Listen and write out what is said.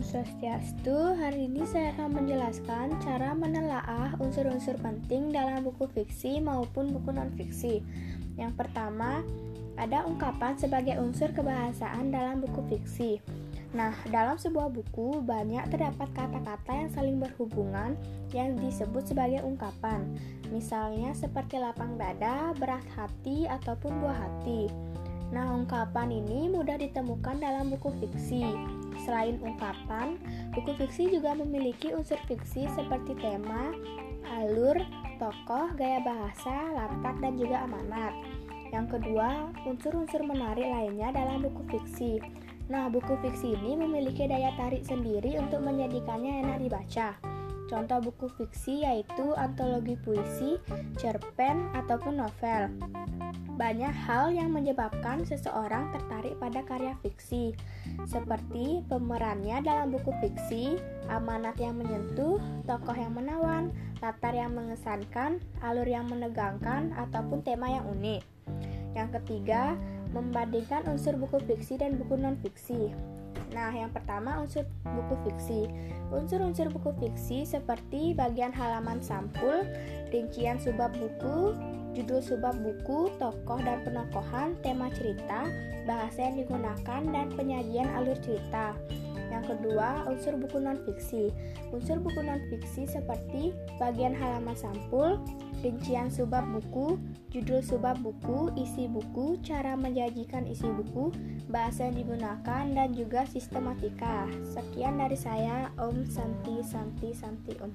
Swastiastu, hari ini saya akan menjelaskan cara menelaah unsur-unsur penting dalam buku fiksi maupun buku non-fiksi. Yang pertama, ada ungkapan sebagai unsur kebahasaan dalam buku fiksi. Nah, dalam sebuah buku banyak terdapat kata-kata yang saling berhubungan yang disebut sebagai ungkapan. Misalnya seperti lapang dada, berat hati, ataupun buah hati. Nah, ungkapan ini mudah ditemukan dalam buku fiksi. Selain ungkapan, buku fiksi juga memiliki unsur fiksi seperti tema, alur, tokoh, gaya bahasa, latar, dan juga amanat. Yang kedua, unsur-unsur menarik lainnya dalam buku fiksi. Nah, buku fiksi ini memiliki daya tarik sendiri untuk menjadikannya enak dibaca. Contoh buku fiksi yaitu antologi puisi, cerpen, ataupun novel. Banyak hal yang menyebabkan seseorang tertarik pada karya fiksi, seperti pemerannya dalam buku fiksi, amanat yang menyentuh, tokoh yang menawan, latar yang mengesankan, alur yang menegangkan, ataupun tema yang unik. Yang ketiga, membandingkan unsur buku fiksi dan buku non-fiksi. Nah, yang pertama unsur buku fiksi. Unsur-unsur buku fiksi seperti bagian halaman sampul, rincian subbab buku, judul subbab buku, tokoh dan penokohan, tema cerita, bahasa yang digunakan, dan penyajian alur cerita. Yang kedua, unsur buku non-fiksi. Unsur buku non-fiksi seperti bagian halaman sampul, rincian subbab buku, judul subbab buku, isi buku, cara menjanjikan isi buku, bahasa yang digunakan, dan juga sistematika. Sekian dari saya, Om Santi Santi Santi Om.